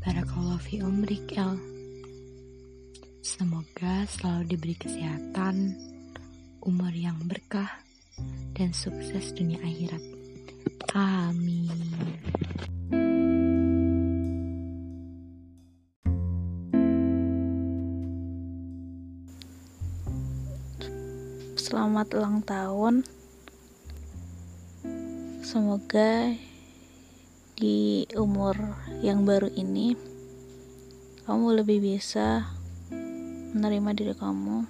Barakallahu fi umrik El. Semoga selalu diberi kesehatan, umur yang berkah, dan sukses dunia akhirat. Amin. Selamat ulang tahun. Semoga di umur yang baru ini kamu lebih bisa menerima diri kamu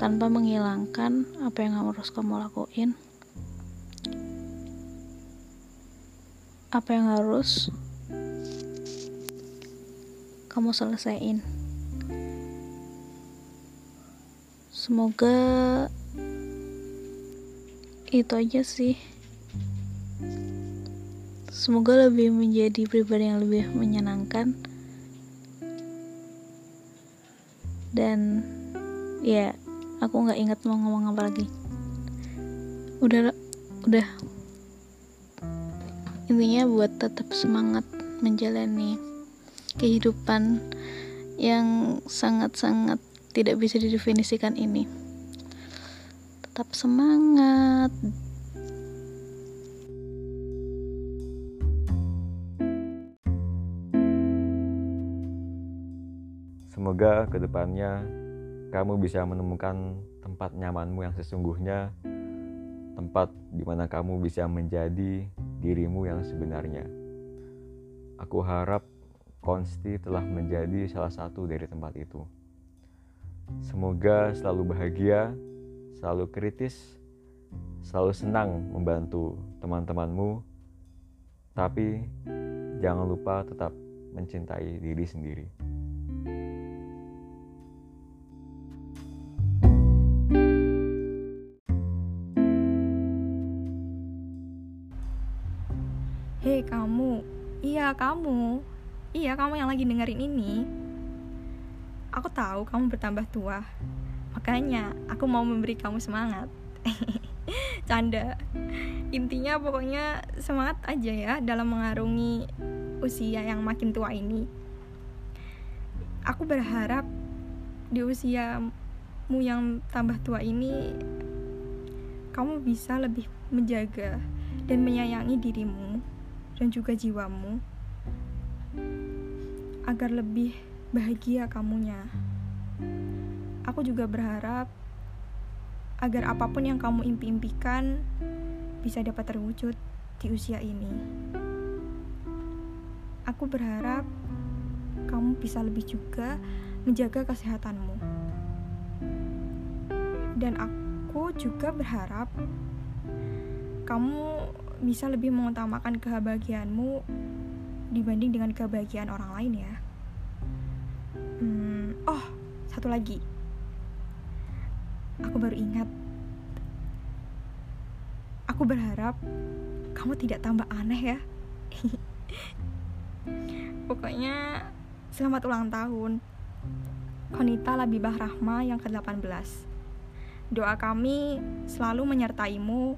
tanpa menghilangkan apa yang harus kamu lakuin. Apa yang harus kamu selesaiin. Semoga itu aja sih Semoga lebih menjadi pribadi yang lebih menyenangkan. Dan ya, aku nggak ingat mau ngomong apa lagi. Udah, udah. Intinya buat tetap semangat menjalani kehidupan yang sangat-sangat tidak bisa didefinisikan ini. Tetap semangat. Semoga ke depannya kamu bisa menemukan tempat nyamanmu yang sesungguhnya, tempat di mana kamu bisa menjadi dirimu yang sebenarnya. Aku harap Konsti telah menjadi salah satu dari tempat itu. Semoga selalu bahagia, selalu kritis, selalu senang membantu teman-temanmu, tapi jangan lupa tetap mencintai diri sendiri. Hei kamu, iya kamu, iya kamu yang lagi dengerin ini. Aku tahu kamu bertambah tua, makanya aku mau memberi kamu semangat. Canda. Intinya pokoknya semangat aja ya dalam mengarungi usia yang makin tua ini. Aku berharap di usiamu yang tambah tua ini kamu bisa lebih menjaga dan menyayangi dirimu dan juga jiwamu agar lebih bahagia kamunya. Aku juga berharap agar apa pun yang kamu impi-impikan bisa dapat terwujud di usia ini. Aku berharap kamu bisa lebih juga menjaga kesehatanmu. Dan aku juga berharap kamu bisa lebih mengutamakan kebahagiaanmu dibanding dengan kebahagiaan orang lain ya. Hmm, oh, satu lagi. Aku baru ingat. Aku berharap kamu tidak tambah aneh ya. Pokoknya selamat ulang tahun. Konita Labibah Rahma yang ke-18. Doa kami selalu menyertaimu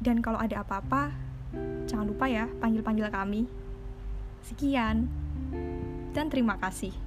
dan kalau ada apa-apa, jangan lupa ya panggil-panggil kami. Sekian, dan terima kasih.